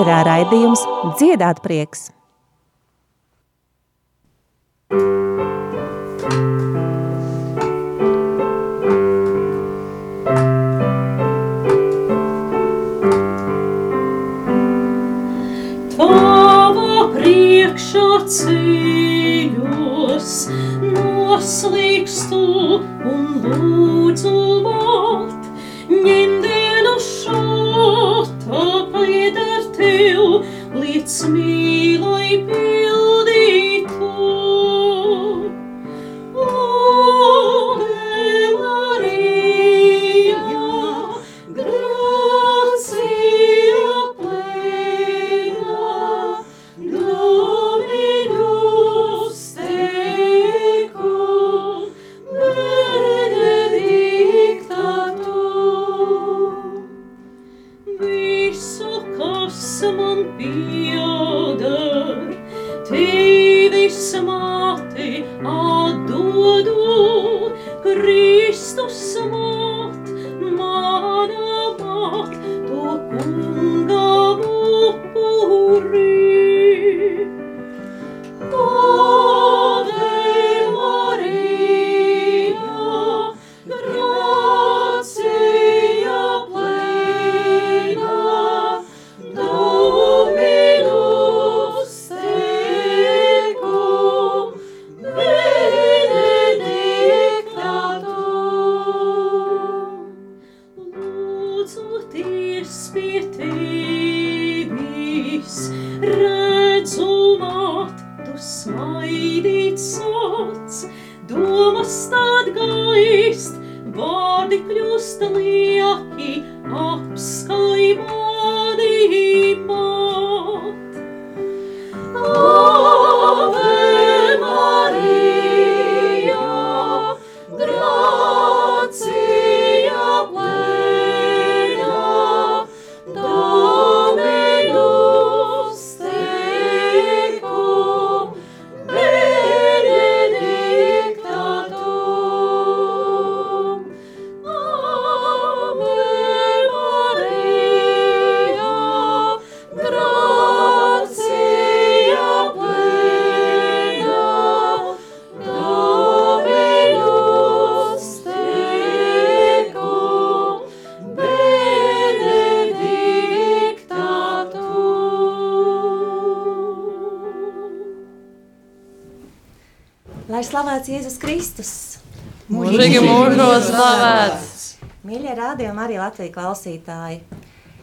ēterā raidījums Dziedāt prieks. Tevis māte atdodu, Kristus māt, slavēts Jēzus Kristus! Mūžīgi mūžos slavēts! Mīļie rādījumi arī Latvijas klausītāji!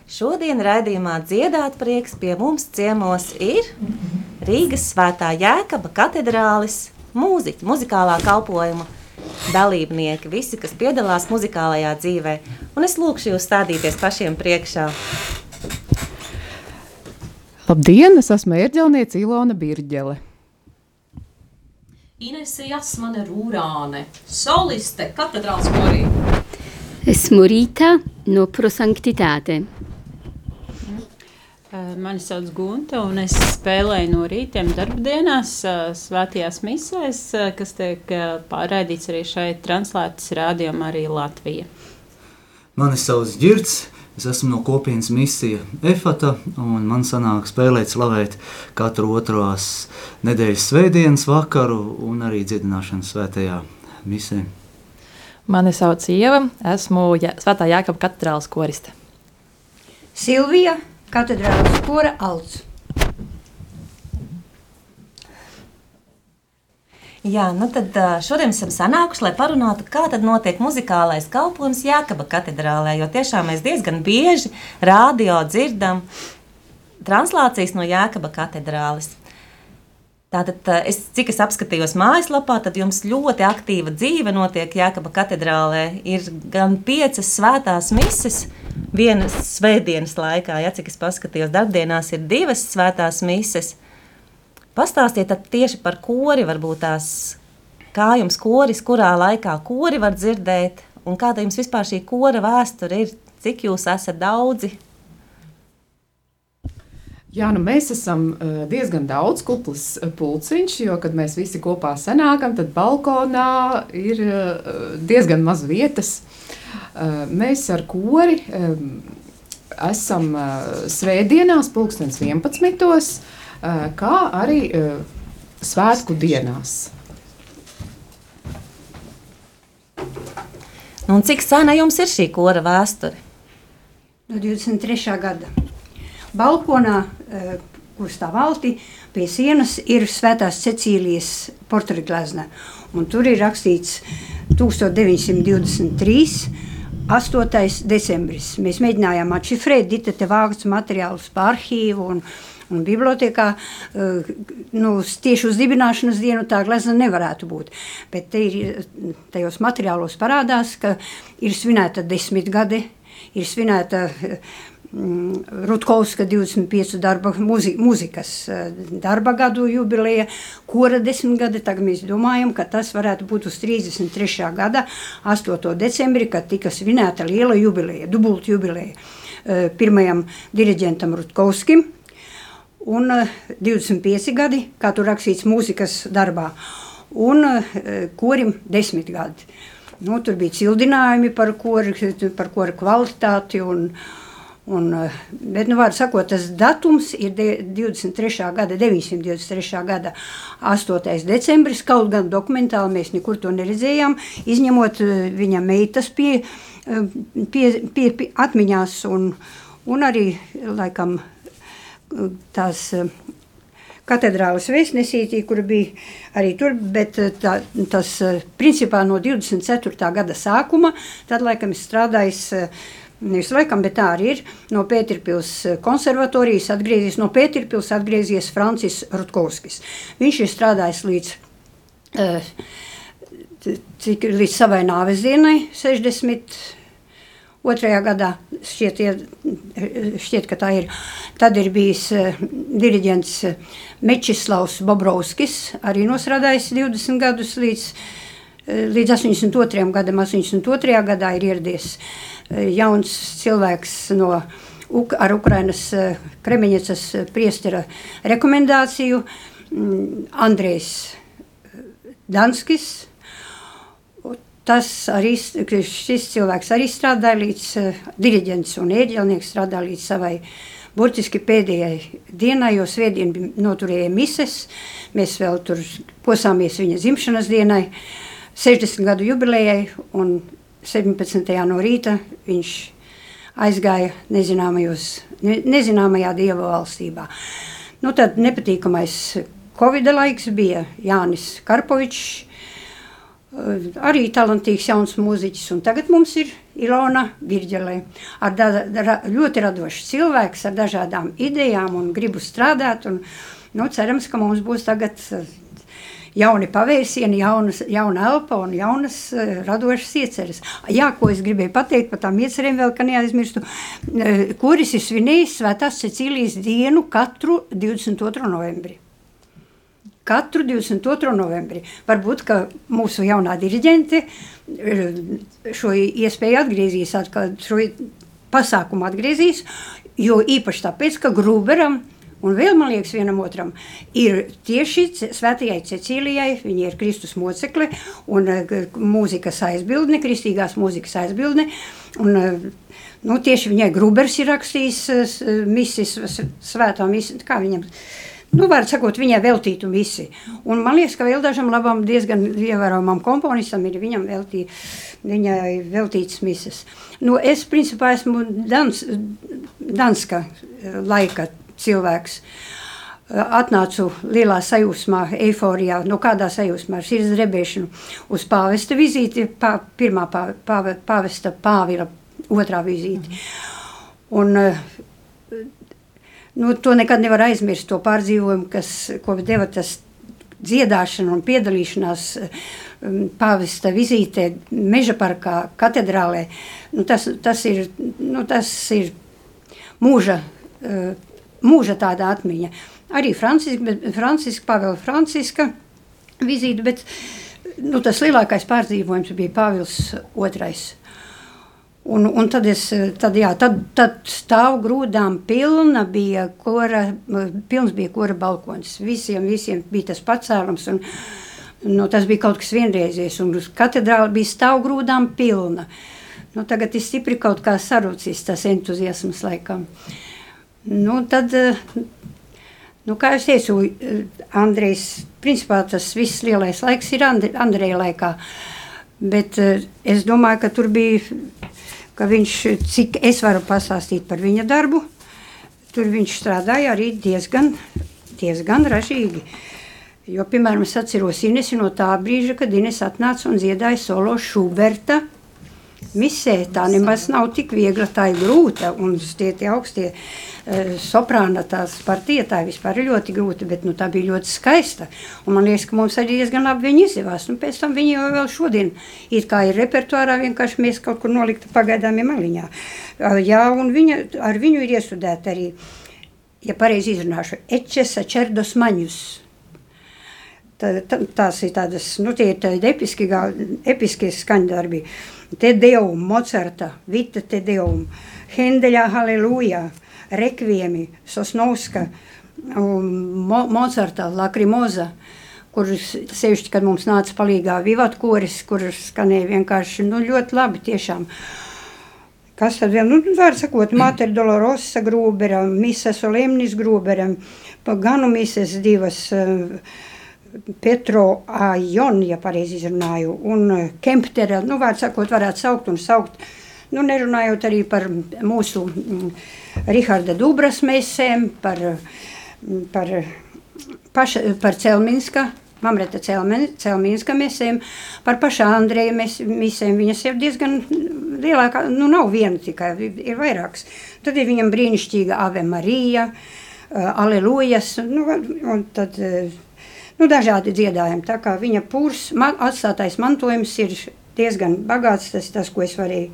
Šodien raidījumā dziedāt prieks pie mums ciemos ir Rīgas svētā Jēkaba katedrālis mūziķi, muzikālā kalpojuma dalībnieki, visi, kas piedalās muzikālajā dzīvē. Un es lūkšu jūs stādīties pašiem priekšā. Labdien, es esmu ērģelniece Ilona Birģele. Inese Jasmane Rūrāne, soliste katedrāls korī. Esmu Rīta no Prosanktitāte. Eh, Mani sauc Gunta, un es spēlēju no rītiem darbdienās, eh, svētajās misēs, eh, kas tiek pārraidīts arī šeit translētas rādījumā arī Latvija. Mani sauc Girts, es esmu no kopienas misija EFATA, un man sanāk spēlēt, slavēt katru otrās nedēļas svētdienas vakaru un arī dziedināšanas svētajā misē. Mani sauc Ieva, esmu Jā- Svētā Jākapa katedrāls koriste. Silvija, katedrālas kora alts. Jā, nu tad šodien esam sanākuši, lai parunātu, kā tad notiek muzikālais kalpojums Jākaba katedrālē, jo tiešām mēs diezgan bieži rādio dzirdam translācijas no Jākaba katedrāles. Tātad, es, cik es apskatījos mājaslapā, tad jums ļoti aktīva dzīve notiek Jākaba katedrālē. Ir gan piecas svētās mises vienas svētdienas laikā, ja cik es paskatījos, darbdienās ir divas svētās mises. Pastāstiet tieši par kori, varbūt tās, kā jums koris, kurā laikā kori var dzirdēt, un kāda jums vispār šī kora vēsture ir, cik jūs esat daudzi. Jā, nu mēs esam uh, diezgan daudz kuplis uh, pulciņš, jo, kad mēs visi kopā sanākam, tad balkonā ir uh, diezgan maz vietas. Mēs ar kori esam svētdienās, pulkstens 11. Uh, kā arī uh, svētku dienās. Nu, un cik sena jums ir šī kora vēsture? No 23. gada. Balkonā, eh, kur stāv valti, pie sienas ir Svētās Cecīlijas portreglezna. Un tur ir rakstīts 1923. 8. decembris. Mēs mēģinājām atšifrēt, Dita te vākts materiālus par arhīvu un, un bibliotekā. Uh, nu, tieši uz dibināšanas dienu tā glezna nevarētu būt. Bet te ir, tajos materiālos parādās, ka ir svinēta desmit gadi, ir svinēta mm, Rutkovska 25 darba, muzi, muzikas eh, darba gadu jubileja, kora desmit gadi. Tagad mēs domājam, ka tas varētu būt uz 33. gada 8. decembri, kad tika svinēta liela jubileja, dubult jubileja eh, pirmajam diriģentam Rutkovskim un 25 gadi, kā tur rakstīts mūzikas darbā, un korim 10 gadi. Nu, tur bija cildinājumi par kora, par kora kvalitāti. Un, un, bet, nu, sakot, tas datums ir 23. gada, 923. gada 8. decembris. Kaut gan dokumentāli mēs nekur to neredzējām, izņemot viņa meitas pie, pie, pie, pie atmiņās un, un arī, laikam, tās katedrālas vēstnesītī, kur bija arī tur, bet tā, tas principā no 24. gada sākuma, tad laikam es strādājis, nevis laikam, bet tā arī ir, no Pēterpils konservatorijas atgriezies, no Pēterpils atgriezies Francis Rutkovskis. Viņš ir strādājis līdz, cik, līdz savai nāves dienai, 60 Otrajā gadā šķiet, šķiet, ka tā ir. Tad ir bijis uh, diriģents Mečislavs Bobrovskis, arī nosrādājis 20 gadus līdz, uh, līdz 82. gadam. 82. gadā ir ieradies jauns cilvēks no Uk ar Ukrainas Kremeņecas priestera rekomendāciju, um, Andrejs Danskis, Tas arī šis cilvēks arī strādāja līdz uh, diriģents un ēģelnieks strādāja līdz savai burtiski pēdējai dienai, jo svētdien noturēja mises. Mēs vēl tur posāmies viņa dzimšanas dienai, 60 gadu jubilejai un 17. no rīta viņš aizgāja ne, nezināmajā dieva valstībā. Nu, tad nepatīkamais Covid laiks bija Jānis Karpovičs, arī talantīgs jauns mūziķis. Un tagad mums ir Ilona Virģelē. Ar da, da, ļoti radošs cilvēks, ar dažādām idejām un gribu strādāt. Un, nu, cerams, ka mums būs tagad jauni pavērsieni, jaunas, jauna elpa un jaunas uh, radošas ieceres. Jā, ko es gribēju pateikt par tām iecerēm vēl, ka neaizmirstu, uh, kuris ir svinējis Svētās Cecīlijas dienu katru 22. novembri katru 22. novembrī. Varbūt mūsu jaunā diriģente eh, šo iespēju atgriezīs, atkal šo pasākumu atgriezīs, jo īpaši tāpēc, ka Gruberam un vēl, man liekas, vienam otram ir tieši Svētajai Cecīlijai, viņa ir Kristus mocekle un eh, mūzikas aizbildne, kristīgās mūzikas aizbildne, un eh, nu, tieši viņai Grubers ir rakstījis misis, svētā misi, kā viņam nu, var sakot, viņai veltītu visi. Un man liekas, ka vēl dažam labam, diezgan ievērojamam komponistam ir viņam veltī, viņai veltīts mises. Nu, es, principā, esmu dans, Danska eh, laika cilvēks. Eh, atnācu lielā sajūsmā, eiforijā, no kādā sajūsmā, ar sirds drebēšanu uz pāvesta vizīti, pā, pirmā pā, pā, pāvesta Pāvila otrā vizīti. Un uh, nu, to nekad nevar aizmirst, to pārdzīvojumu, kas, ko deva tas dziedāšana un piedalīšanās um, pāvesta vizītē, meža parkā, katedrālē. Nu, tas, tas, ir, nu, tas ir mūža, uh, mūža tāda atmiņa. Arī Franciska, Franciska Pāvila Franciska vizīte, bet nu, tas lielākais pārdzīvojums bija Pāvils II. Un, un tad, es, tad, jā, tad, tad stāv grūdām pilna bija kora, pilns bija kora balkons. Visiem, visiem bija tas pacēlums un nu, tas bija kaut kas vienreizies. Un katedrāla bija stāv grūdām pilna. Nu, tagad ir stipri kaut kā sarūcis tas entuziasms laikam. Nu, tad, eh, nu, kā es teicu, eh, Andrejs, principā tas viss lielais laiks ir Andre, Andreja laikā. Bet eh, es domāju, ka tur bija, ka viņš, cik es varu pastāstīt par viņa darbu, tur viņš strādāja arī diezgan, diezgan ražīgi. Jo, piemēram, es atceros Inesi no tā brīža, kad Ines atnāca un dziedāja solo Šuberta misē. Tā nemaz nav tik viegla, tā ir grūta. Un tie, tie augstie uh, soprāna tās partija, tā vispār ir ļoti grūta, bet nu, tā bija ļoti skaista. Un man liekas, ka mums arī diezgan labi viņi izdevās. Nu, pēc tam viņi jau vēl šodien it kā ir repertuārā, vienkārši mēs kaut kur nolikta pagaidām maliņā. Uh, jā, un viņa, ar viņu ir iestudēta arī, ja pareizi izrunāšu, Ečesa Čerdos Maņus. Tā, tā, tās ir tādas, nu, tie ir tādi episki, episkie skaņdarbi. Te Deum, Mocarta, Vita Te Deum, Hendeļā Halleluja, Rekviemi, Sosnovska, Mo, Mocarta, Lakrimoza, kurus sevišķi, kad mums nāca palīgā Vivat koris, kurus skanēja vienkārši, nu, ļoti labi tiešām. Kas tad vēl, nu, var sakot, Mater Dolorosa Grūbera, Misa Solemnis Grūbera, Ganu Mises divas, uh, Petro Ajon, ja pareizi izrunāju, un Kemptera, nu, vārds sakot, varētu saukt un saukt, nu, nerunājot arī par mūsu mm, Riharda Dubras mēsēm, par, par, paša, par Celminska, Mamreta Celminska mēsēm, par pašā Andreja mēsēm, viņas ir diezgan lielākā, nu, nav viena tikai, ir vairākas. Tad ir viņam brīnišķīga Ave Marija, Alelujas, nu, un tad nu, dažādi dziedājumi. Tā kā viņa pūrs, man, atstātais mantojums ir diezgan bagāts, tas tas, ko es varēju,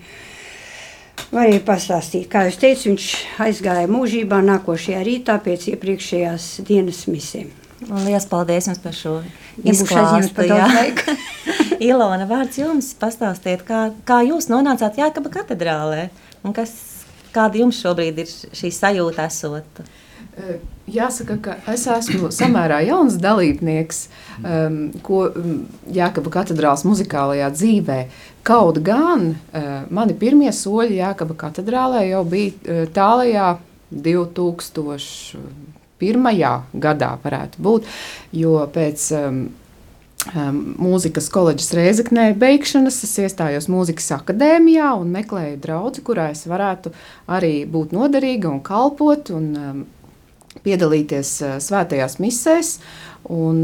varēju pastāstīt. Kā jau teicu, viņš aizgāja mūžībā nākošajā rītā pēc iepriekšējās dienas misēm. Lielas paldies jums par šo izklāstu. Ilona, vārds jums pastāstiet, kā, kā jūs nonācāt Jākaba katedrālē un kas, kāda jums šobrīd ir šī sajūta esot? Jāsaka, ka es esmu samērā jauns dalībnieks, um, ko Jākaba katedrāls muzikālajā dzīvē. Kaut gan uh, mani pirmie soļi Jākaba katedrālē jau bija uh, tālajā 2001. gadā, varētu būt, jo pēc um, um, mūzikas koledžas Reizeknē beigšanas es iestājos mūzikas akadēmijā un meklēju draugu, kurā es varētu arī būt noderīga un kalpot. Un, um, piedalīties svētajās misēs. Un,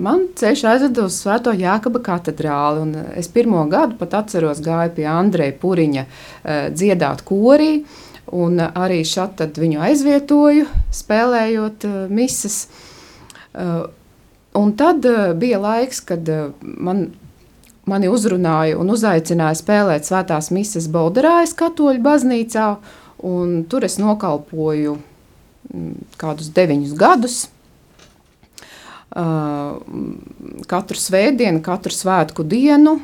man ceļš aizveda uz Svēto Jākaba katedrāli. Es pirmo gadu pat atceros, gāju pie Andreja Puriņa uh, dziedāt korī. Un arī šādi viņu aizvietoju, spēlējot. Uh, un tad bija laiks, kad man mani uzrunāja un uzaicināja spēlēt svētās mises Bolderājas katoļu baznīcā, tur es nokalpoju kādus deviņus gadus. Uh, katru svētdienu, katru svētku dienu.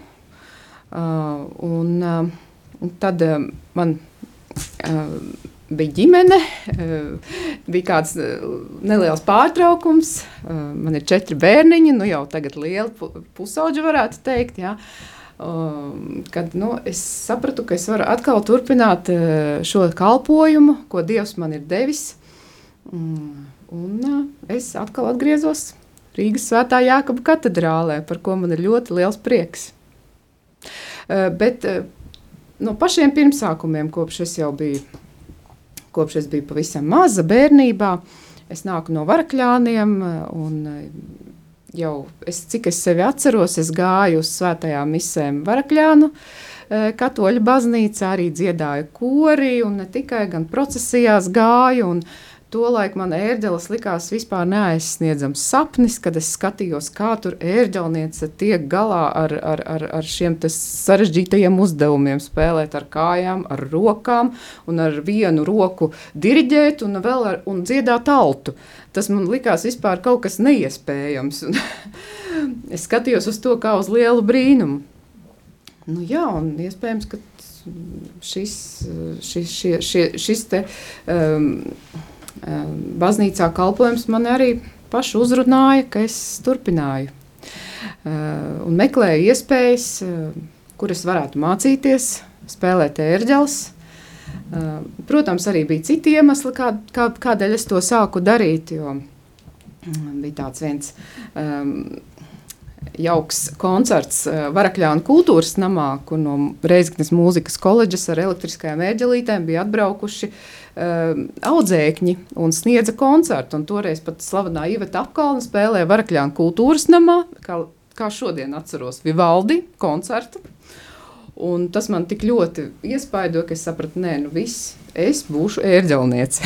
Uh, un, uh, un tad man bija ģimene, bija kāds neliels pārtraukums. Man ir četri bērniņi, nu jau tagad liela pusauģa varētu teikt. Jā. Kad nu, es sapratu, ka es varu atkal turpināt šo kalpošanu, ko Dievs man ir devis. Mm. Un es atkal atgriezos Rīgas Svētā Jākaba katedrālē, par ko man ir ļoti liels prieks. Bet no pašiem pirmsākumiem, kopš es jau biju, kopš es biju pavisam maza bērnībā, es nāku no Varakļāniem un jau, es, cik es sevi atceros, es gāju uz svētajām misēm Varakļānu katoļu baznīcā, arī dziedāju kori un ne tikai, gan procesijās gāju un uh, Tolaik man ērģeles likās vispār neaizsniedzams sapnis, kad es skatījos, kā tur ērģelniece tiek galā ar, ar, ar, ar šiem sarežģītajiem uzdevumiem, spēlēt ar kājām, ar rokām un ar vienu roku diriģēt un ar, un dziedāt altu. Tas man likās vispār kaut kas neiespējams. es skatījos uz to kā uz lielu brīnumu. Nu jā, un iespējams, ka šis, šis, šie, šie, šis te, um, baznīcā kalpojums man arī pašu uzrunāja, ka es turpināju ehm, un meklēju iespējas, ehm, kur es varētu mācīties, spēlēt ērģeles. Protams, arī bija citi iemesli, kā, kā, kādēļ es to sāku darīt. Jo mm, bija tāds viens um, jauks koncerts Varakļāna kultūras namā, kur no Reizeknas mūzikas koledžas ar elektriskajām ērģelītēm bija atbraukuši uh, audzēkņi un sniedza koncertu. Un toreiz pat slavenā Iveta apkalna spēlēja Varakļāna kultūras namā, kā, kā šodien atceros, Vivaldi koncertu. Un tas man tik ļoti iespaidoja, ka es sapratu, nē, nu viss, es būšu ērģelniece.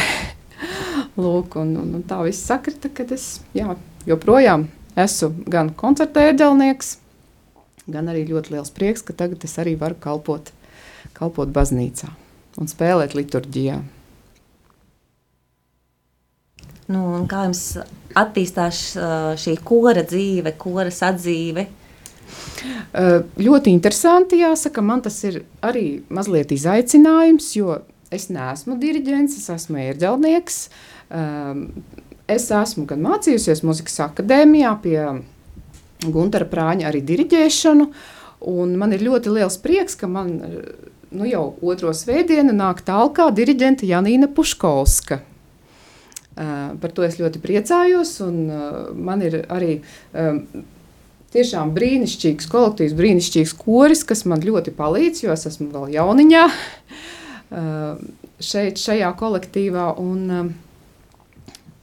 Lūk, un, un, un tā viss sakrita, ka es jā, joprojām esmu gan koncerta ērģelnieks, gan arī ļoti liels prieks, ka tagad es arī varu kalpot, kalpot baznīcā un spēlēt liturģijā. Nu, kā jums attīstās šī kora dzīve, kora sadzīve? Ļoti interesanti, jāsaka, man tas ir arī mazliet izaicinājums, jo es neesmu diriģents, es esmu ērģelnieks. Es esmu gan mācījusies muzikas akadēmijā pie Guntara Prāņa arī diriģēšanu, un man ir ļoti liels prieks, ka man nu jau otro svētdienu nāk tālkā diriģente Janīna Puškovska. Par to es ļoti priecājos, un man ir arī tiešām brīnišķīgs kolektīvs, brīnišķīgs koris, kas man ļoti palīdz, jo es esmu vēl jauniņā šeit, šajā kolektīvā. Un,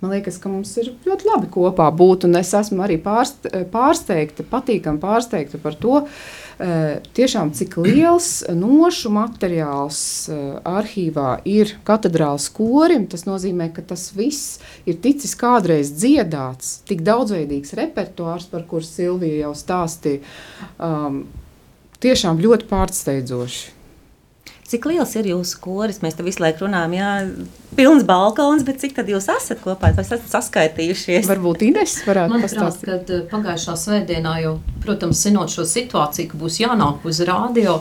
Man liekas, ka mums ir ļoti labi kopā būt, es esmu arī pārst, pārsteigta, patīkami pārsteigta par to, tiešām cik liels nošu materiāls arhīvā ir katedrāls korim. Tas nozīmē, ka tas viss ir ticis kādreiz dziedāts, tik daudzveidīgs repertuārs, par kur Silvija jau stāstīja. Um, tiešām ļoti pārsteidzoši. Cik liels ir jūsu koris? Mēs te visu laiku runājam, jā, pilns balkons, bet cik tad jūs esat kopā? Vai esat saskaitījušies? Varbūt Ines varētu pastāstīt. kad eh, pagājušā svētdienā jau, protams, zinot šo situāciju, ka būs jānāk uz rādio,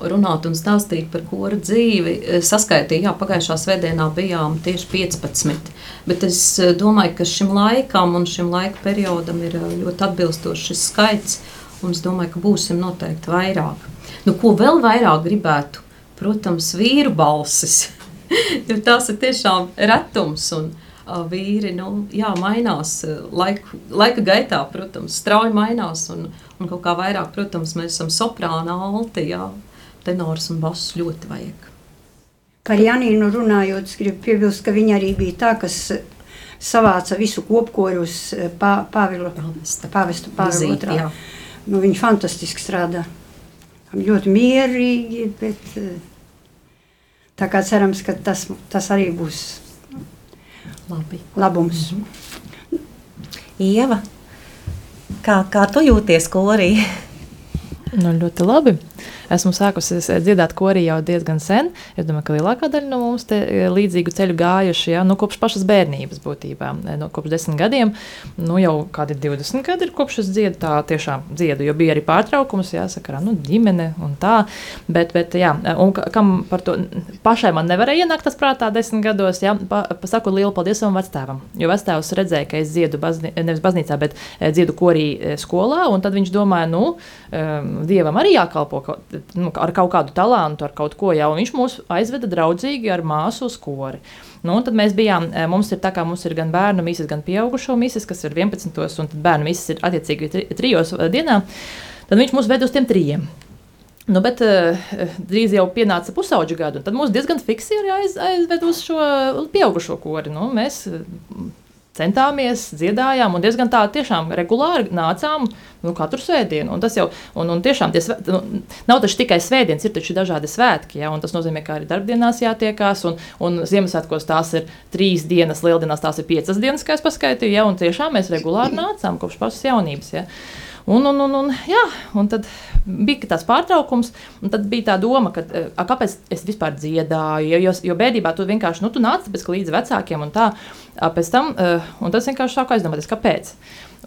runāt un stāstīt par kora dzīvi, eh, saskaitīja, jā, pagājušā svētdienā bijām tieši 15, bet es eh, domāju, ka šim laikam un šim laika periodam ir ļoti atbilstošs šis skaits, un es domāju, ka būsim noteikti vairāk. Nu, ko vēl vairāk gribētu protams, vīru balsis. jo tās ir tiešām retums. Un, uh, vīri nu, jā, mainās laiku, laika gaitā, protams, strauji mainās. Un, un kaut kā vairāk, protams, mēs esam soprāna, alti, jā, tenors un bass ļoti vajag. Par Janīnu runājot, gribu piebilst, ka viņa arī bija tā, kas savāca visu kopkoru uz pā, Pāvila, pāvestu Pāvilu otrā. Nu, viņa fantastiski strādā. Ļoti mierīgi, bet Tā kā cerams, ka tas, tas arī būs Labi. labums. Mhm. Ieva, kā, kā tu jūties korī? Nu, ļoti labi. Esmu sākusi dziedāt korī jau diezgan sen. Es domāju, ka lielākā daļa no mums te e, līdzīgu ceļu gājuši ja, nu, kopš pašas bērnības būtībā. E, no kopš desmit gadiem, nu jau kādi 20 gadi ir kopš es dziedu, tā tiešām dziedu, jo bija arī pārtraukums, jāsaka, nu, ģimene un tā. Bet, bet jā, un kam par to pašai man nevarēja ienākt tas prātā desmit gados, jā, pa, pasaku lielu paldies savam vectēvam, jo vectēvs redzēja, ka es dziedu bazni, nevis baznīcā, bet dziedu korī skolā, un tad viņš domāja, nu, dievam arī jākalpo nu, ar kaut kādu talantu, ar kaut ko jau. Viņš mūs aizveda draudzīgi ar māsu uz kori. Nu, tad mēs bijām, e, mums ir tā kā mums ir gan bērnu mīsas, gan pieaugušo mīsas, kas ir 11. un bērnu mīsas ir attiecīgi tri, trijos e, dienā. Tad viņš mūs ved uz tiem trijiem. Nu, bet uh, drīz jau pienāca pusauģa gada, un tad mums diezgan fiksi ir aiz, aizved uz šo pieaugušo kori. Nu, mēs centāmies, dziedājām un diezgan tā tiešām regulāri nācām nu, katru svētdienu. Un tas jau un, un tiešām tie, nu, nav tikai svētdienas, ir taču dažādi svētki. Ja, tas nozīmē, ka arī darbdienās jātiekās, un, un Ziemassvētkos tās ir trīs dienas, lieldienās tās ir piecas dienas, kā es paskaitīju. Ja, un tiešām mēs regulāri nācām kopš pašas jaunības. Ja. Un, un, un, un, jā, un tad bija tas pārtraukums, un tad bija tā doma, ka, a, kāpēc es vispār dziedāju. Jo, jo bērnībā tu vienkārši nu, tu nāc līdz vecākiem un tā. Pēc tam, un tas vienkārši sāku aizdomāties, kāpēc.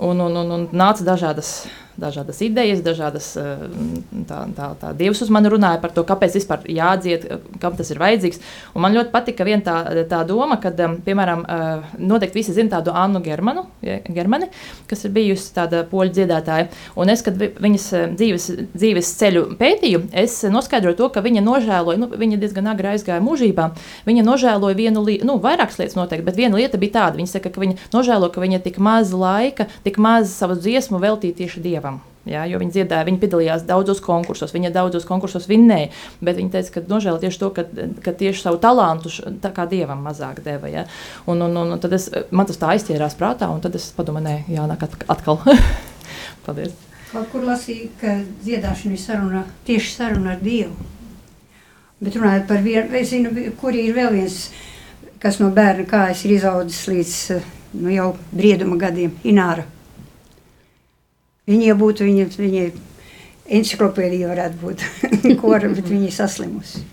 Un, un, un, un nāca dažādas dažādas idejas, dažādas tā, tā, tā dievs uz mani runāja par to, kāpēc vispār jādzied, kam tas ir vajadzīgs. Un man ļoti patika viena tā, tā doma, kad, piemēram, noteikti visi zina tādu Annu Germanu, Germani, kas ir bijusi tāda poļu dziedātāja. Un es, kad viņas dzīves, dzīves ceļu pētīju, es noskaidroju to, ka viņa nožēloja, nu, viņa diezgan agri aizgāja mūžībā, viņa nožēloja vienu lietu, nu, vairākas lietas noteikti, bet viena lieta bija tāda, viņa saka, ka viņa nožēlo, ka viņa tik maz laika, tik maz savu dziesmu veltīja tieši Dievam. Jā, jo viņi dziedāja, viņi piedalījās daudzos konkursos, viņa daudzos konkursos vinnēja. Bet viņi teica, ka nožēlo tieši to, ka, ka tieši savu talantu tā kā dievam mazāk deva. Ja? Un, un, un tad es, man tas tā aizķērās prātā, un tad es padomāju, nē, jānāk atkal. Paldies. Kaut kur lasīju, ka dziedāšana ir saruna, tieši saruna ar Dievu. Bet runājot par vienu, es zinu, kur ir vēl viens, kas no bērna kājas ir izaudzis līdz nu, jau brieduma gadiem, Ināra. Viņa būtu, viņa, viņa enciklopēdija varētu būt kora, bet viņa ir saslimusi.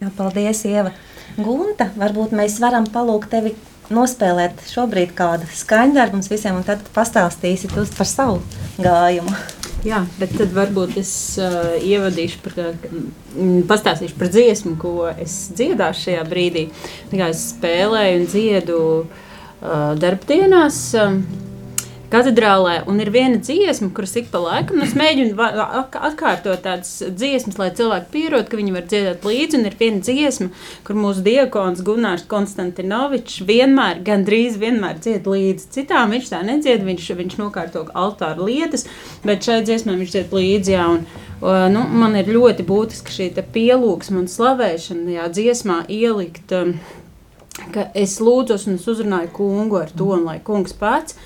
Jā, paldies, Ieva. Gunta, varbūt mēs varam palūgt tevi nospēlēt šobrīd kādu skaņdarbu mums visiem, un tad pastāstīsi par savu gājumu. Jā, bet tad varbūt es uh, ievadīšu par, uh, pastāstīšu par dziesmu, ko es dziedāšu šajā brīdī. Tā kā es spēlēju un dziedu uh, darbdienās. Uh, katedrālē, un ir viena dziesma, kuras ik pa laikam es mēģinu atkārtot tādas dziesmas, lai cilvēki pierod, ka viņi var dziedāt līdzi. Un ir viena dziesma, kur mūsu diakons Gunārs Konstantinovičs vienmēr, gandrīz vienmēr dzied līdzi. Citām viņš tā nedzied, viņš, viņš nokārto altāru lietas, bet šai dziesmai viņš dzied līdzi. Jā, un, nu, man ir ļoti būtiski šī pielūgsme un slavēšana tajā dziesmā ielikt. Um, ka es lūdzu, un es uzrunāju kungu ar to, un lai kungs pats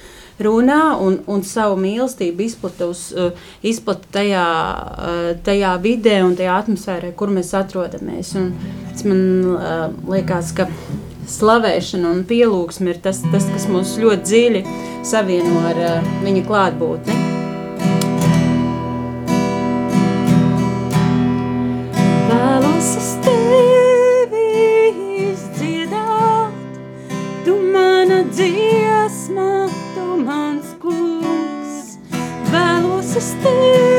runā un, un savu mīlestību izplata, uz, uh, izplata tajā, uh, tajā vidē un tajā atmosfērā, kur mēs atrodamies. Un, man uh, liekas, ka slavēšana un pielūgsme ir tas, tas kas mūs ļoti dziļi savieno ar viņa klātbūtni. Vēlos es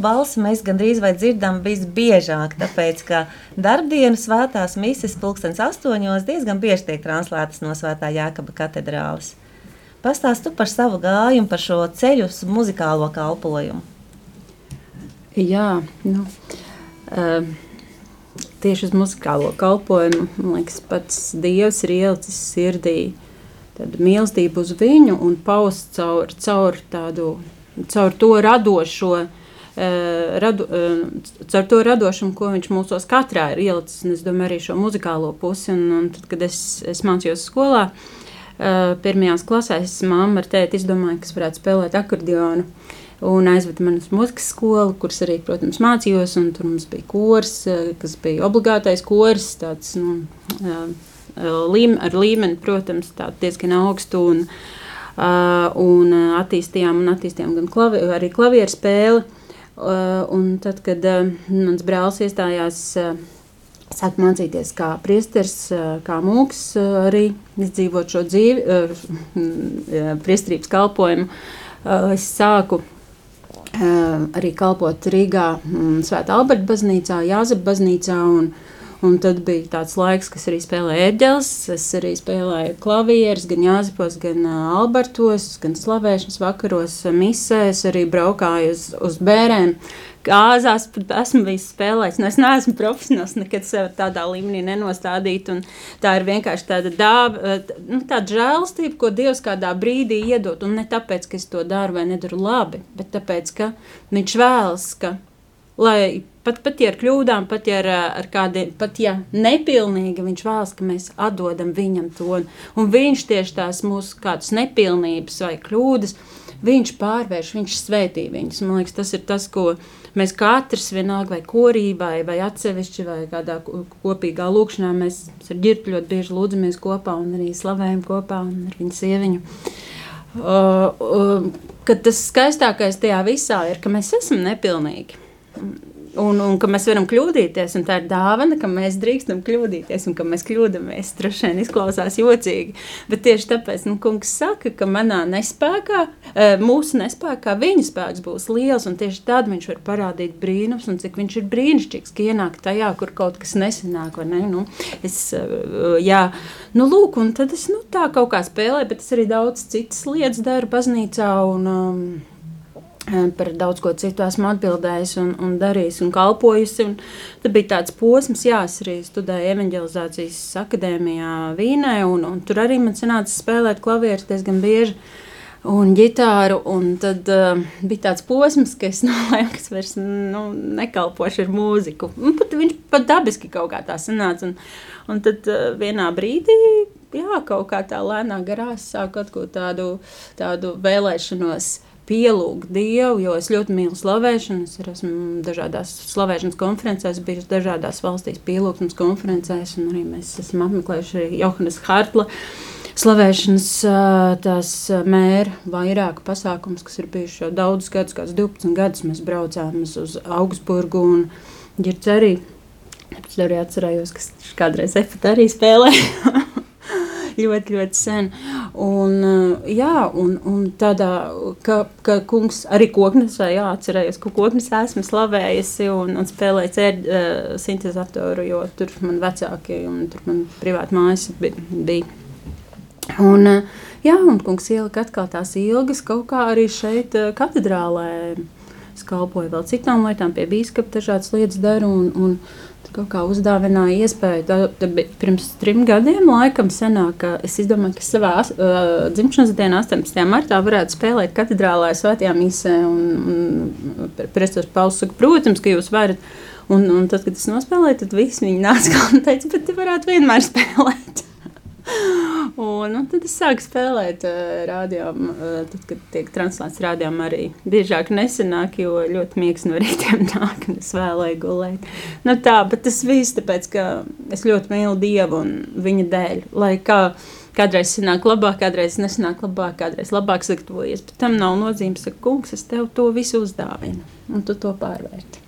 balsi mēs gandrīz vai dzirdam visbiežāk, tāpēc ka darbdienas svētās mises pulkstens astoņos diezgan bieži tiek translētas no svētā Jākaba katedrāles. Pastāstu par savu gājumu, par šo ceļu uz muzikālo kalpojumu. Jā, nu, uh, tieši uz muzikālo kalpojumu, man liekas, pats Dievs ir ielicis sirdī mīlestību uz viņu un paust caur, caur tādu, caur to radošo Eh, radu, eh, caur to radošumu, ko viņš mūsos katrā ir ielicis, un es domāju arī šo muzikālo pusi. Un, un tad, kad es, es mācījos skolā, eh, pirmajās klasēs, mamma ar tēti izdomāja, kas varētu spēlēt akordionu. Un aizveda mani uz mūzikas skolu, kuras arī, protams, mācījos. Tur mums bija kurs, kas bija obligātais kurs, tāds nu, līme, ar līmeni, protams, diezgan augstu. Un, Uh, un attīstījām, un attīstījām gan klavi, arī klavieru spēli. Uh, un tad, kad mans brālis iestājās, sāk mācīties kā priesteris, uh, kā mūks, arī izdzīvot šo dzīvi, uh, priesterības kalpojumu. Es sāku arī kalpot Rīgā, mm, Svētā Alberta baznīcā, Jāzep baznīcā. Un, un tad bija tāds laiks, kas arī spēlēja eģeles. Es arī spēlēju klavierus, gan Jāzepos, gan Albertos, gan slavēšanas vakaros, misēs, arī braukāju uz, uz bērēm. Kāzās pat esmu bijis spēlējis. Nu, es neesmu profesionāls, nekad sevi tādā līmenī nenostādīt. Tā ir vienkārši tāda dāva, nu, tāda žēlastība, ko Dievs kādā brīdī iedod. Un ne tāpēc, ka es to daru vai nedaru labi, bet tāpēc, ka Viņš vēlas, ka lai pat, pat ja ar kļūdām, pat ja ar, ar kādiem, pat ja nepilnīgi, viņš vēlas, ka mēs atdodam viņam to. Un viņš tieši tās mūsu kādas nepilnības vai kļūdas, viņš pārvērš, viņš svētī viņas. Man liekas, tas ir tas, ko mēs katrs vienalga vai korībā, vai atsevišķi, vai kādā kopīgā lūkšanā, mēs ar ģirtu ļoti bieži lūdzamies kopā un arī slavējam kopā un ar viņu sieviņu. Uh, uh, tas skaistākais tajā visā ir, ka mēs esam nepilnīgi. Un, un ka mēs varam kļūdīties, tā ir dāvana, ka mēs drīkstam kļūdīties, un ka mēs kļūdāmies. Droši vien izklausās jocīgi, bet tieši tāpēc nu, kungs saka, ka manā nespējā, e, mūsu nespējā, viņa spēks būs liels, tieši tad viņš var parādīt brīnums, un cik viņš ir brīnišķīgs, ka ienāk tajā, kur kaut kas nesanāk. Ne? Nu, es, e, jā, nu, lūk, un tad es nu, tā kaut kā spēlēju, bet es arī daudz citas lietas daru baznīcā. Un, um, par daudz ko citu esmu atbildējis un, un darījis un kalpojusi. Un tad bija tāds posms, jā, es arī studēju evanģelizācijas akadēmijā Vīnē, un, un tur arī man sanāca spēlēt klavierus diezgan bieži. Un ģitāru, un tad uh, bija tāds posms, ka es nolēmu, ka es vairs nu, nekalpošu ar mūziku. Un pat, viņš pat dabiski kaut kā tā sanāca. Un, un tad uh, vienā brīdī jā, kaut kā tā lēnā garā sāku atgūt tādu, tādu vēlēšanos pielūgt Dievu, jo es ļoti mīlu slavēšanu. Es esmu dažādās slavēšanas konferencēs, bijusi dažādās valstīs, pielūgsmes konferencēs, un arī mēs esam apmeklējuši arī Johannes Hartla. Slavēšanas tās mēra vairāku pasākumus, kas ir bijuši jau daudzus gadus, kāds 12 gadus. Mēs braucām uz Augsburgu un arī. Es arī atcerējos, ka kādreiz Efta arī spēlēja. ļoti, ļoti sen. Un, eh, jā, un, un tādā, ka, ka kungs arī koknesē, jā, atcerējos, ka koknes esmu slavējusi un, un spēlēju cēr uh, sintezatoru, jo tur man vecāki un tur man privāti mājas bija. Un, uh, jā, un kungs ielika atkal tās ilgas kaut kā arī šeit katedrālē. Es kalpoju vēl citām lietām, pie bīskapa dažādas lietas daru. Un, un, kaut kā uzdāvināja iespēju. Tā, tā pirms trim gadiem, laikam, senāk. Es domāju, ka savā uh, dzimšanas dienā, 18. martā, varētu spēlēt katedrālē svētajā misē. Un, un Prestos saka, protams, ka jūs varat. Un, un tad, kad es nospēlēju, tad viss viņi nāca un teica, bet tu varētu vienmēr spēlēt. Un, un tad es sāku spēlēt uh, radio, uh, tad, kad tiek translēts radio arī biežāk nesenāk, jo ļoti miegs no rītiem nāk, un es vēlēju gulēt. Nu tā, bet tas viss tāpēc, ka es ļoti mīlu Dievu un viņa dēļ, lai kā kādreiz sanāk labāk, kādreiz nesanāk labāk, kādreiz labāk sagatavojies, bet tam nav nozīmes, ka kungs, es tev to visu uzdāvinu, un tu to pārvērti.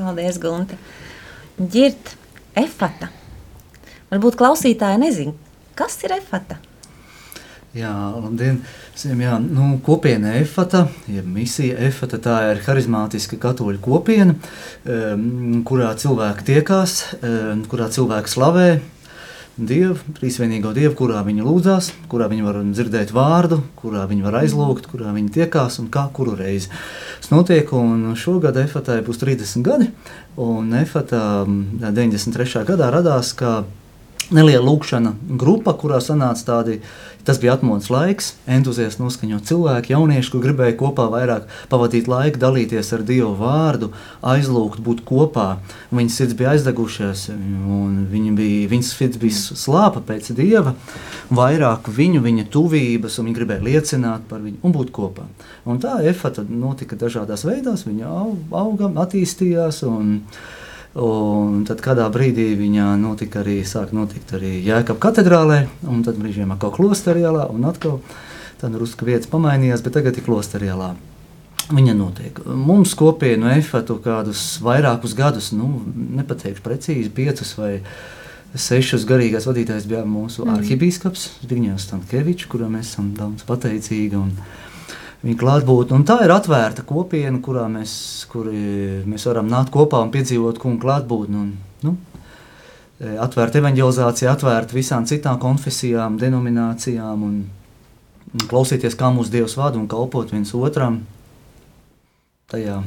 Paldies, Gunte. Ģirt, efata. Varbūt klausītāji nezin, Kas ir efata? Jā, labdien! Jā, nu, kopiena efata, ja misija efata, tā ir harizmātiska katoļu kopiena, um, kurā cilvēki tiekās, um, kurā cilvēki slavē Dievu, trīsvienīgo Dievu, kurā viņi lūdzās, kurā viņi var dzirdēt vārdu, kurā viņi var aizlūgt, kurā viņi tiekās un kā kuru reizi. Tas notiek, un šogad efatai būs 30 gadi, un efata 93. gadā radās kā neliela lūkšana grupa, kurā sanāca tādi, tas bija atmodas laiks, entuziasti noskaņot cilvēki, jaunieši, kur gribēja kopā vairāk pavadīt laiku, dalīties ar Dievu vārdu, aizlūgt, būt kopā. Viņas sirds bija aizdegušās, un viņi bija, viņas sirds bija slāpa pēc Dieva, vairāk viņu, viņa tuvības, un viņi gribēja liecināt par viņu un būt kopā. Un tā efata notika dažādās veidās, viņa auga, attīstījās, un Un tad kādā brīdī viņa notika arī, sāk notikt arī Jēkab katedrālē, un tad brīžiem atkal klosterī un atkal. Tad Ruska vietas pamainījās, bet tagad ir klosterielā. Viņa notiek. Mums kopienu efektu kādus vairākus gadus, nu, nepateikšu precīzi, piecus vai sešus garīgās vadītājs bija mūsu mm. arhibīskaps Zbigņevs Stankievičs, kuram mēs esam daudz pateicīgi. Un, viņa klātbūtne. Tā ir atvērta kopiena, kurā mēs, mēs varam nākt kopā un piedzīvot kungu klātbūtni. Nu, e, atvērta evanģelizācija, atvērta visām citām konfesijām, denominācijām un, un klausīties, kā mūsu Dievs vada un kalpot viens otram. Tajā,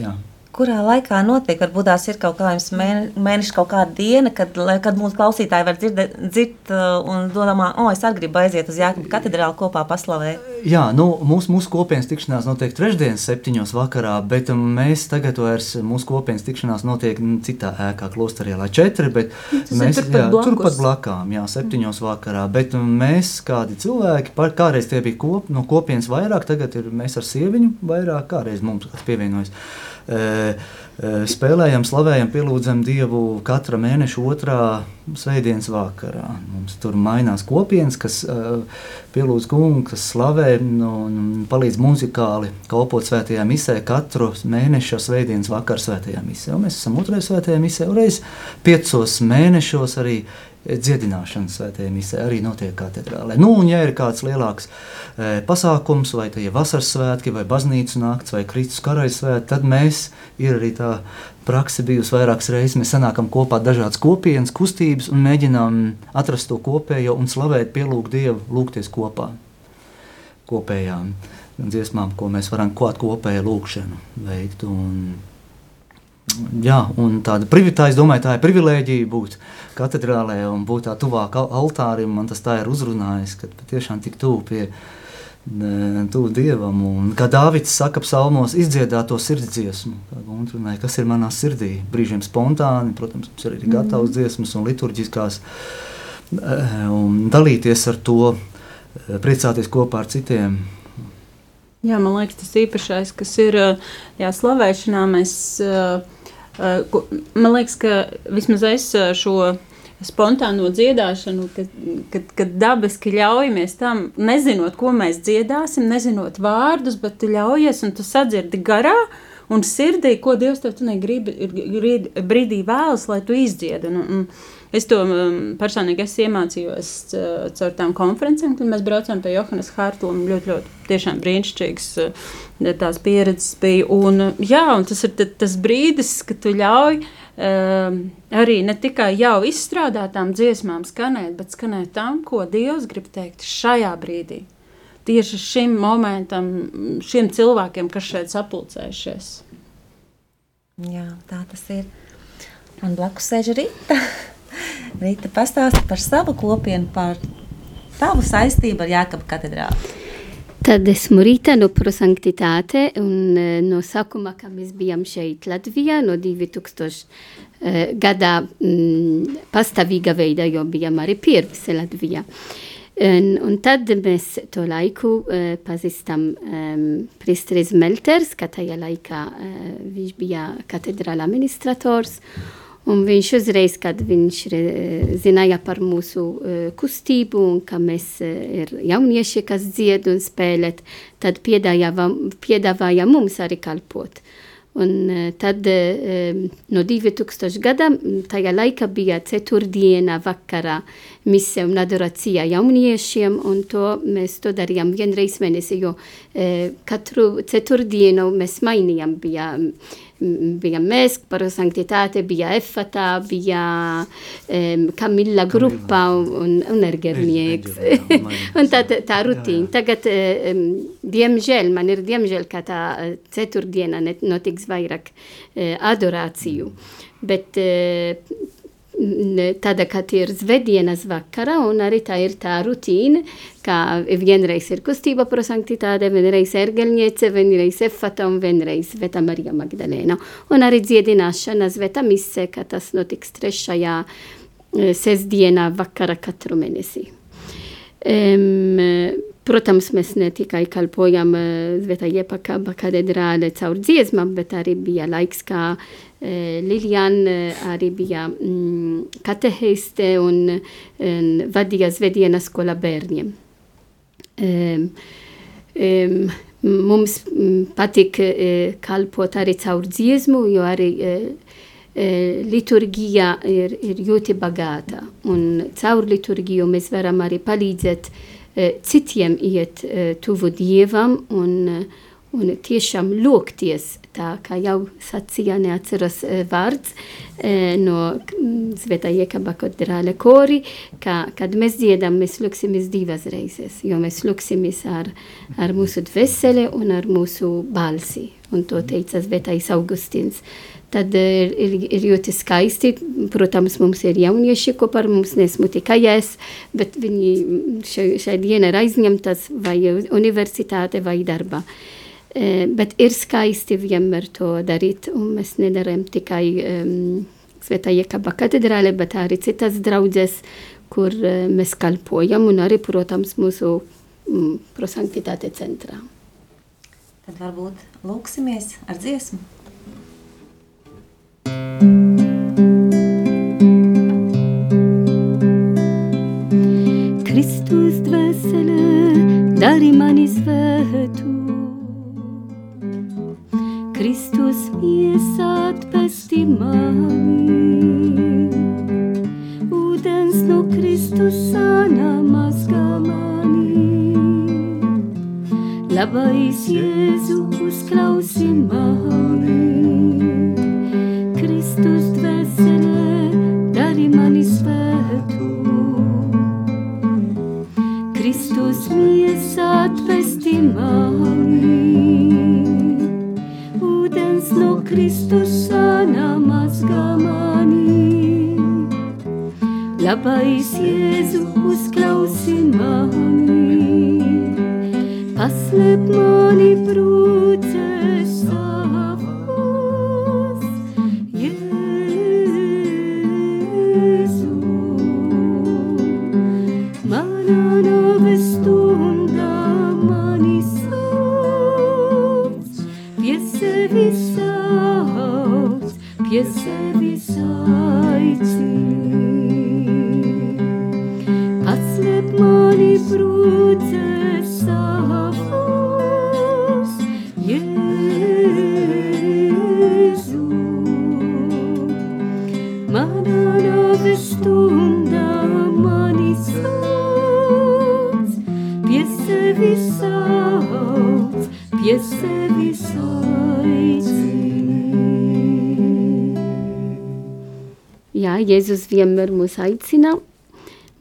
jā kurā laikā notiek. Varbūt tās ir kaut kāds mēnesis, kaut kāda diena, kad, kad mūsu klausītāji var dzirdēt, dzird uh, un domā, o, es arī gribu aiziet uz Jāekaba katedrālu kopā paslavēt. Jā, nu, mūsu, mūsu kopienas tikšanās notiek trešdienas septiņos vakarā, bet um, mēs tagad vairs mūsu kopienas tikšanās notiek citā ēkā, klosterī, lai četri, bet mēs turpat, jā, turpat blakām, jā, septiņos vakarā, bet um, mēs kādi cilvēki, par, kādreiz tie bija kop, no kopienas vairāk, tagad ir mēs ar sieviņu vairāk, kādreiz mums pievienojas spēlējam, slavējam, pielūdzam Dievu katra mēneša otrā svētdienas vakarā. Mums tur mainās kopienas, kas pielūdz kungu, kas slavē un palīdz muzikāli kalpot svētajā misē katru mēneša svētdienas vakaru svētajā misē. Un mēs esam otrajā svētajā misē, reiz piecos mēnešos arī dziedināšana svētajā misē arī notiek katedrālē. Nu, un, ja ir kāds lielāks e, pasākums, vai tie ir vasaras svētki, vai baznīcas nakts, vai Kristus karaļa svētki, tad mēs ir arī tā praksa bijusi vairākas reizes. Mēs sanākam kopā dažādas kopienas, kustības un mēģinām atrast to kopējo un slavēt, pielūgt Dievu, lūgties kopā kopējām dziesmām, ko mēs varam klāt kopēju lūgšanu veikt. Un, jā, un tāda privitāja, es domāju, tā ir privilēģija būt katedrālē un būt tā tuvāk altārim. Man tas tā ir uzrunājis, ka patiešām tik tuvu pie tuvu dievam. Un, kā Dārvids saka, psalmos izdziedāt to sirds dziesmu, kas ir manā sirdī. Brīžiem spontāni, protams, ir arī gatavs dziesmas un liturģiskās, eh, un dalīties ar to, eh, priecāties kopā ar citiem. Jā, man liekas, tas īpašais, kas ir eh, jā, slavēšanā, mēs, man liekas, ka vismaz es šo spontāno dziedāšanu, kad, kad, kad dabiski ļaujamies tam, nezinot, ko mēs dziedāsim, nezinot vārdus, bet tu ļaujies un tu sadzirdi garā. Un sirdī, ko Dievs tev grib, brīdī vēlas, lai tu izdziedi. Un, un, Es to um, personīgi es iemācījos uh, caur tām konferencēm, kad mēs braucām pie Johannes Hartluma. Ļoti, ļoti brīnišķīgs uh, tās pieredzes bija. Un, uh, jā, un tas ir tas brīdis, kad tu ļauj um, arī ne tikai jau izstrādātām dziesmām skanēt, bet skanēt tam, ko Dievs grib teikt šajā brīdī. Tieši šim momentam, šiem cilvēkiem, kas šeit sapulcējušies. Jā, tā tas ir. Man blakus sēž Rīta. Rīta pastāsti par savu kopienu, par tavu saistību ar Jākaba katedrāli. Tad esmu Rīta no Prosanktitāte un eh, no sākuma, kad mēs bijām šeit Latvijā, no 2000 uh, gadā mm, pastāvīga veidā, jo bijām arī pirms Latvijā. Un, un tad mēs to laiku uh, pazīstam um, Pristris Melters, ka tajā laikā uh, viņš bija katedrāla administrators. Mm. Un viņš uzreiz, kad viņš zināja par mūsu kustību un ka mēs ir jaunieši, kas dzied un spēlēt, tad piedāvāja mums arī kalpot. Un tad no 2000 gada tajā laikā bija ceturtdiena vakarā mise un adorācija jauniešiem, un to mēs to darījām vienreiz mēnesi, jo katru ceturtdienu mēs mainījām, bija bija mēs, par sanktitāti, bija Efata, bija um, Kamilla grupa un, un ergernieks. un tā, tā rutīna. Tagad, um, diemžēl, man ir diemžēl, ka tā ceturtdiena notiks vairāk uh, adorāciju. Bet uh, tāda, ka tie ir svētdienas vakarā, un arī tā ir tā rutīna, ka vienreiz ir kustība pro sanktitāte, vienreiz ergelniece, vienreiz efata un vienreiz Sveta Marija Magdalēna. Un arī dziedināšana Sveta mise, ka tas notiks trešajā sestdienā vakara katru mēnesi. Um, protams, mēs ne tikai kalpojam Sveta Jepaka katedrāle caur dziesmām, bet arī bija laiks, kā Eh, Lilian eh, arī bija katehēste un vadīja svētdienas skola um, mums patīk uh, kalpot arī caur dziesmu, jo arī uh, liturģija ir, ir ļoti bagāta. Un caur liturģiju mēs varam arī palīdzēt citiem iet tuvu Dievam un, un tiešām lūgties. Tā kā jau sacīja, neatceros vārds no Svētā Jēkaba katedrāle kori, ka, kad mēs dziedam, mēs lūksimies divas reizes, jo mēs lūksimies ar, ar mūsu dvēseli un ar mūsu balsi. Un to teica Svētais Augustīns. Tad ir, ir, ir ļoti skaisti. Protams, mums ir jaunieši kopā ar mums, nesmu tikai es, bet viņi šai, šai dienai ir aizņemtas vai universitāte vai darbā. E, bet ir skaisti vienmēr to darīt, un mēs nedarām tikai um, Svētā Jekaba katedrāle, bet arī citas draudzes, kur uh, mēs kalpojam, un arī, protams, mūsu um, prosanktitāte centrā. Tad varbūt lūksimies ar dziesmu. Kristus dvēsele, dari mani svētu. Labais Jēzu uzklausi mani. Kristus dvēsele, dari mani svētu. Kristus miesa atvesti mani. Ūdens no Kristus sāna Labais Jēzu uzklausi mani. Paslēp mani brūces mani brūces savus, Jēzu. Mana nove stunda mani sauc, pie sevis sauc, pie sevis aicini. Jā, Jēzus vienmēr mūs aicina,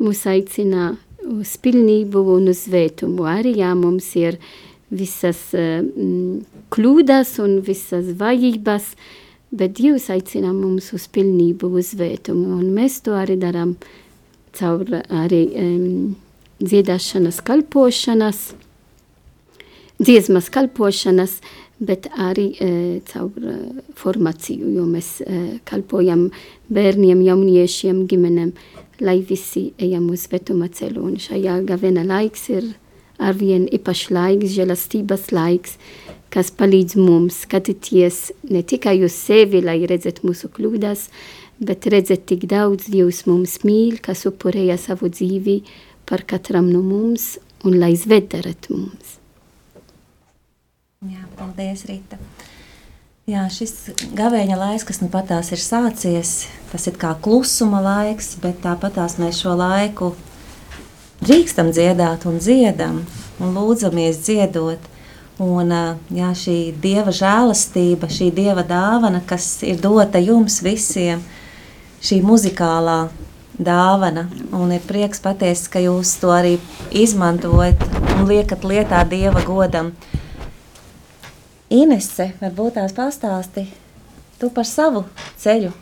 mūs aicina uz pilnību un uz svētumu. Arī jā, mums ir visas mm, kļūdas un visas vajības, bet Dievs aicina mums uz pilnību, uz svētumu. Un mēs to arī darām caur arī um, dziedāšanas, kalpošanas, dziesmas kalpošanas, bet arī uh, caur uh, formāciju, jo mēs uh, kalpojam bērniem, jauniešiem, ģimenēm, lai visi ejam uz svētuma ceļu. Un šajā gavena laiks ir arvien īpašs laiks, žēlastības laiks, kas palīdz mums skatīties ne tikai uz sevi, lai redzētu mūsu kļūdas, bet redzēt, cik daudz Dievs mums mīl, kas upurēja savu dzīvi par katram no mums un lai svētdarētu mums. Jā, paldies, Rīta. Jā, šis gavēņa laiks, kas nu patās ir sācies, tas ir kā klusuma laiks, bet tāpatās mēs šo laiku drīkstam dziedāt un dziedam un lūdzamies dziedot. Un jā, šī dieva žēlastība, šī dieva dāvana, kas ir dota jums visiem, šī muzikālā dāvana. Un ir prieks patiesi, ka jūs to arī izmantojat un liekat lietā dieva godam. Inese, varbūt tās pastāsti tu par savu ceļu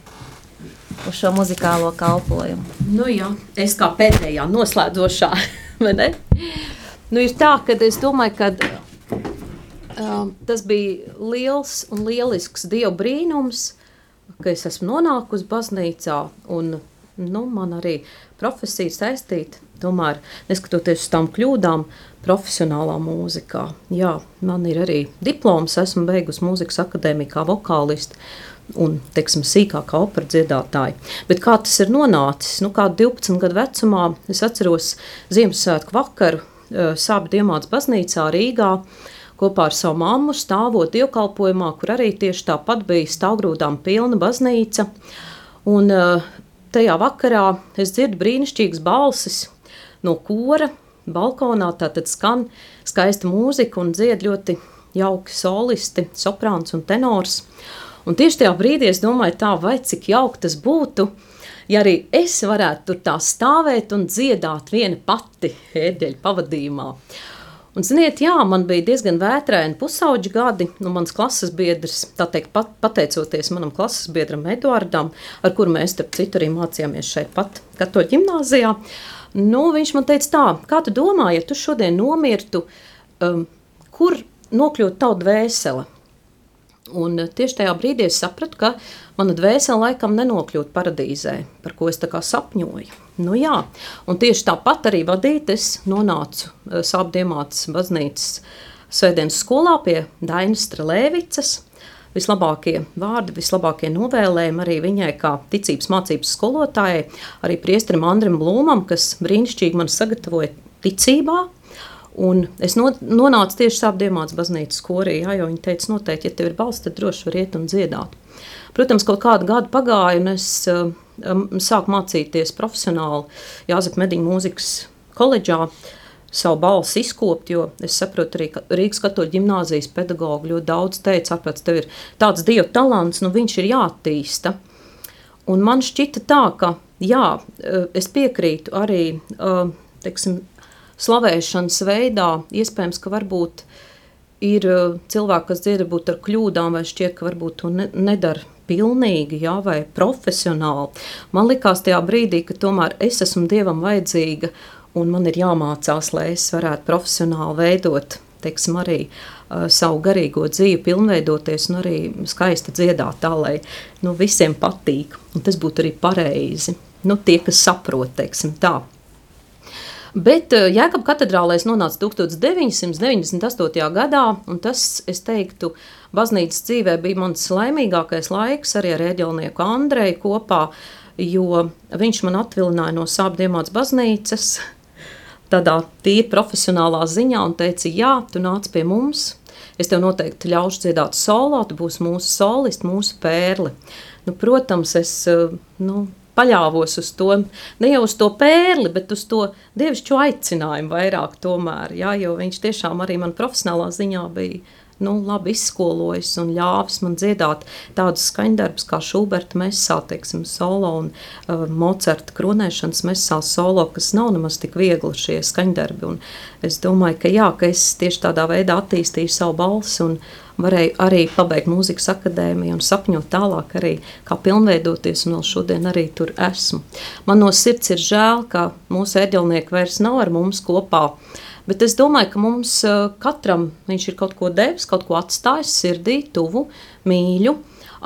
uz šo muzikālo kalpojumu. Nu, jā, es kā pēdējā noslēdzošā? Nu, ir tā, ka es domāju, ka uh, tas bija liels un lielisks Dieva brīnums, ka es esmu nonākusi baznīcā un nu, man arī profesija saistīta. Tomēr, neskatoties uz tām kļūdām, profesionālā mūzikā. Jā, man ir arī diploms, esmu beigusi mūzikas akadēmiju kā vokālists un, teiksim, sīkākā opera dziedātāja. Bet kā tas ir nonācis? Nu, kā 12 gadu vecumā es atceros Ziemassvētku vakaru, Sāba Diemāts baznīcā Rīgā kopā ar savu mammu stāvot dievkalpojumā, kur arī tieši tāpat bija stāvgrūdām pilna baznīca. Un tajā vakarā es dzirdu brīnišķīgas balsis no kora, balkonā tātad skan skaista mūzika un dzied ļoti jauki solisti, soprāns un tenors. Un tieši tajā brīdī es domāju, tā vai cik jauki tas būtu, ja arī es varētu tur tā stāvēt un dziedāt viena pati ēdeļu pavadījumā. Un, ziniet, jā, man bija diezgan vētraini pusauģi gadi, nu, mans klases biedrs, tā teikt, pat, pateicoties manam klases biedram Eduardam, ar kuru mēs, starp citu, arī mācījāmies šeit pat katoļu ģimnāzijā, nu, viņš man teica tā, kā tu domā, ja tu šodien nomirtu, um, kur nokļūt tavu dvēseli? Un tieši tajā brīdī es sapratu, ka mana dvēsele laikam nenokļūt paradīzē, par ko es sapņoju. Nu, jā, un tieši tāpat arī vadīt, es nonācu uh, Sāpdiemātas baznīcas svētdienas skolā pie Dainas Strelēvicas. Vislabākie vārdi, vislabākie novēlējumi arī viņai, kā ticības mācības skolotājai, arī priesterim Andrim Blūmam, kas brīnišķīgi man sagatavoja ticībā, Un es no, nonācu tieši Sāpdiemāts baznīcas korī, jā, jo viņi teica, noteikti, ja tev ir balss, tad droši var iet un dziedāt. Protams, kaut kādu gadu pagāja, un es um, sāku mācīties profesionāli Jāzep Mediņu mūzikas koledžā, savu balsi izkopt, jo es saprotu arī, ka Rīgas katoļu ģimnāzijas pedagogi ļoti daudz teica, apēc tev ir tāds dievu talants, nu viņš ir jātīsta. Un man šķita tā, ka jā, es piekrītu arī, teiksim, slavēšanas veidā iespējams, ka varbūt ir uh, cilvēki, kas dzird būt ar kļūdām, vai šķiet, ka varbūt to ne, nedara pilnīgi, jā, vai profesionāli. Man likās tajā brīdī, ka tomēr es esmu Dievam vajadzīga, un man ir jāmācās, lai es varētu profesionāli veidot, teiksim, arī uh, savu garīgo dzīvi, pilnveidoties un arī skaisti dziedāt tā, lai nu, visiem patīk, un tas būtu arī pareizi. Nu, tie, kas saprot, teiksim tā. Bet eh, Jēkabā katedrālē es nonācu 1998. gadā, un tas, es teiktu, baznīcas dzīvē bija mans laimīgākais laiks arī ar ēģelnieku Andreju kopā, jo viņš man atvilināja no sāpdiemāts baznīcas tādā tīri profesionālā ziņā un teica, jā, tu nāc pie mums, es tev noteikti ļaušu dziedāt solo, tu būsi mūsu solists, mūsu pērli. Nu, protams, es eh, nu, paļāvos uz to, ne jau uz to pērli, bet uz to dievišķo aicinājumu vairāk tomēr, jā, jo viņš tiešām arī man profesionālā ziņā bija nu, labi izskolojis un ļāvis man dziedāt tādus skaņdarbus kā Šuberta mesā, teiksim, solo un uh, Mocerta kronēšanas mesā solo, kas nav nemaz tik viegli šie skaņdarbi. Un es domāju, ka jā, ka es tieši tādā veidā attīstīju savu balsi un varēju arī pabeigt mūzikas akadēmiju un sapņot tālāk arī, kā pilnveidoties, un vēl šodien arī tur esmu. Man no sirds ir žēl, ka mūsu ēģelnieki vairs nav ar mums kopā, bet es domāju, ka mums eh, katram viņš ir kaut ko devis, kaut ko atstājis sirdī, tuvu, mīļu,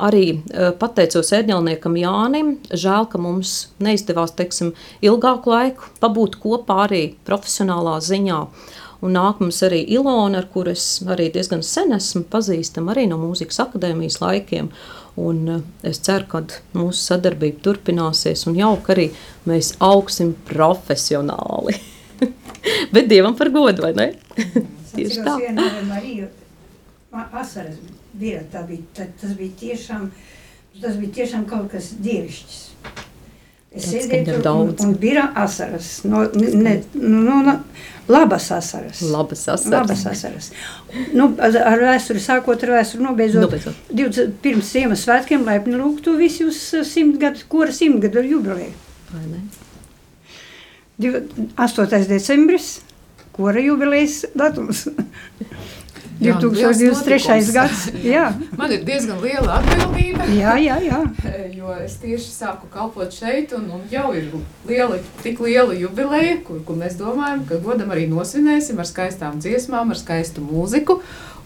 arī uh, pateicos ēdņelniekam Jānim. Žēl, ka mums neizdevās teiksim, ilgāku laiku pabūt kopā arī profesionālā ziņā. Un nāk mums arī Ilona, ar kuru es arī diezgan sen esmu pazīstama arī no mūzikas akadēmijas laikiem. Un eh, es ceru, ka mūsu sadarbība turpināsies un jauka arī mēs augsim profesionāli. Bet Dievam par godu, vai ne? Tieši tā. Mariju, asaras bija, tā bija, tas bija tiešām, tas bija tiešām kaut kas dievišķs. Es sēdēju tur un, un bija asaras. No, ne, no, no, no, labas asaras. Labas asaras. Labas asaras. Nu, ar vēsturi sākot ar vēsturi nobeidzot. Nobeidzot. 20, pirms Ziemassvētkiem laipni lūgtu visi uz simtgadu, kura simtgadu jubileju. Vai ne? 8. decembris, kura jubilejas datums. 2023. gads. Jā. Man ir diezgan liela atbildība. Jā, jā, jā. Jo es tieši sāku kalpot šeit, un, un jau ir liela, tik liela jubileja, kur, kur mēs domājam, ka godam arī nosvinēsim ar skaistām dziesmām, ar skaistu mūziku.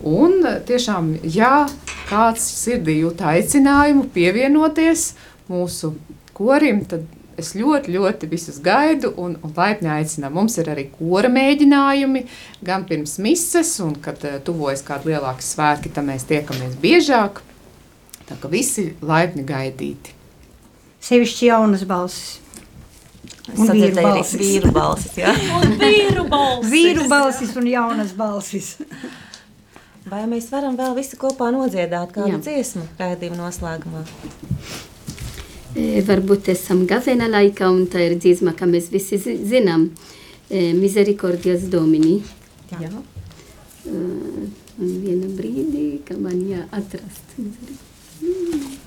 Un tiešām, ja kāds sirdī jūt aicinājumu pievienoties mūsu korim, tad Es ļoti, ļoti visus gaidu un, un laipni aicinu. Mums ir arī kora mēģinājumi, gan pirms mises, un kad uh, tuvojas kādi lielāki svētki, tad mēs tiekamies biežāk. Tā kā visi laipni gaidīti. Sevišķi jaunas balsis. Un vīru balsis. vīru balsis. Jā. Un vīru balsis. Vīru balsis un jaunas balsis. Vai mēs varam vēl visi kopā nodziedāt kādu Jā. dziesmu raidījuma noslēgumā? E, varbūt esam gavena laika un tā ir dziesma, ka mēs visi zi- zinām. E, Misericordias Domini. Jā. E, un vienu brīdi, ka man jāatrast. Misericordias.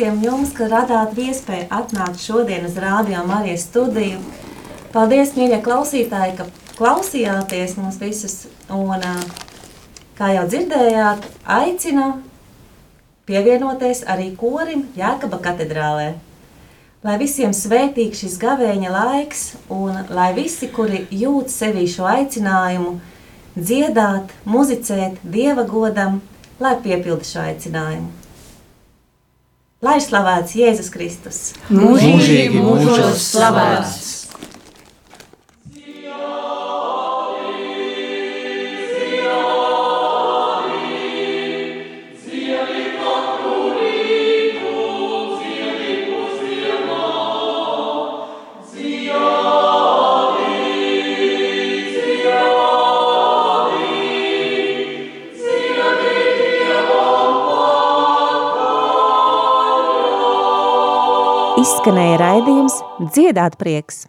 Visiem jums, ka radāt iespēju atnākt šodien uz Rādio Marijas studiju. Paldies, mīļie klausītāji, ka klausījāties mūs visus. Un, kā jau dzirdējāt, aicinu pievienoties arī korim Jēkaba katedrālē. Lai visiem svētīgs šis gavēņa laiks, un lai visi, kuri jūt sevī šo aicinājumu, dziedāt, muzicēt, dieva godam, lai piepildu šo aicinājumu. Lai slavēts Jēzus Kristus! Mūžīgi mūžos slavēts! Izskanēja raidījums Dziedāt prieks!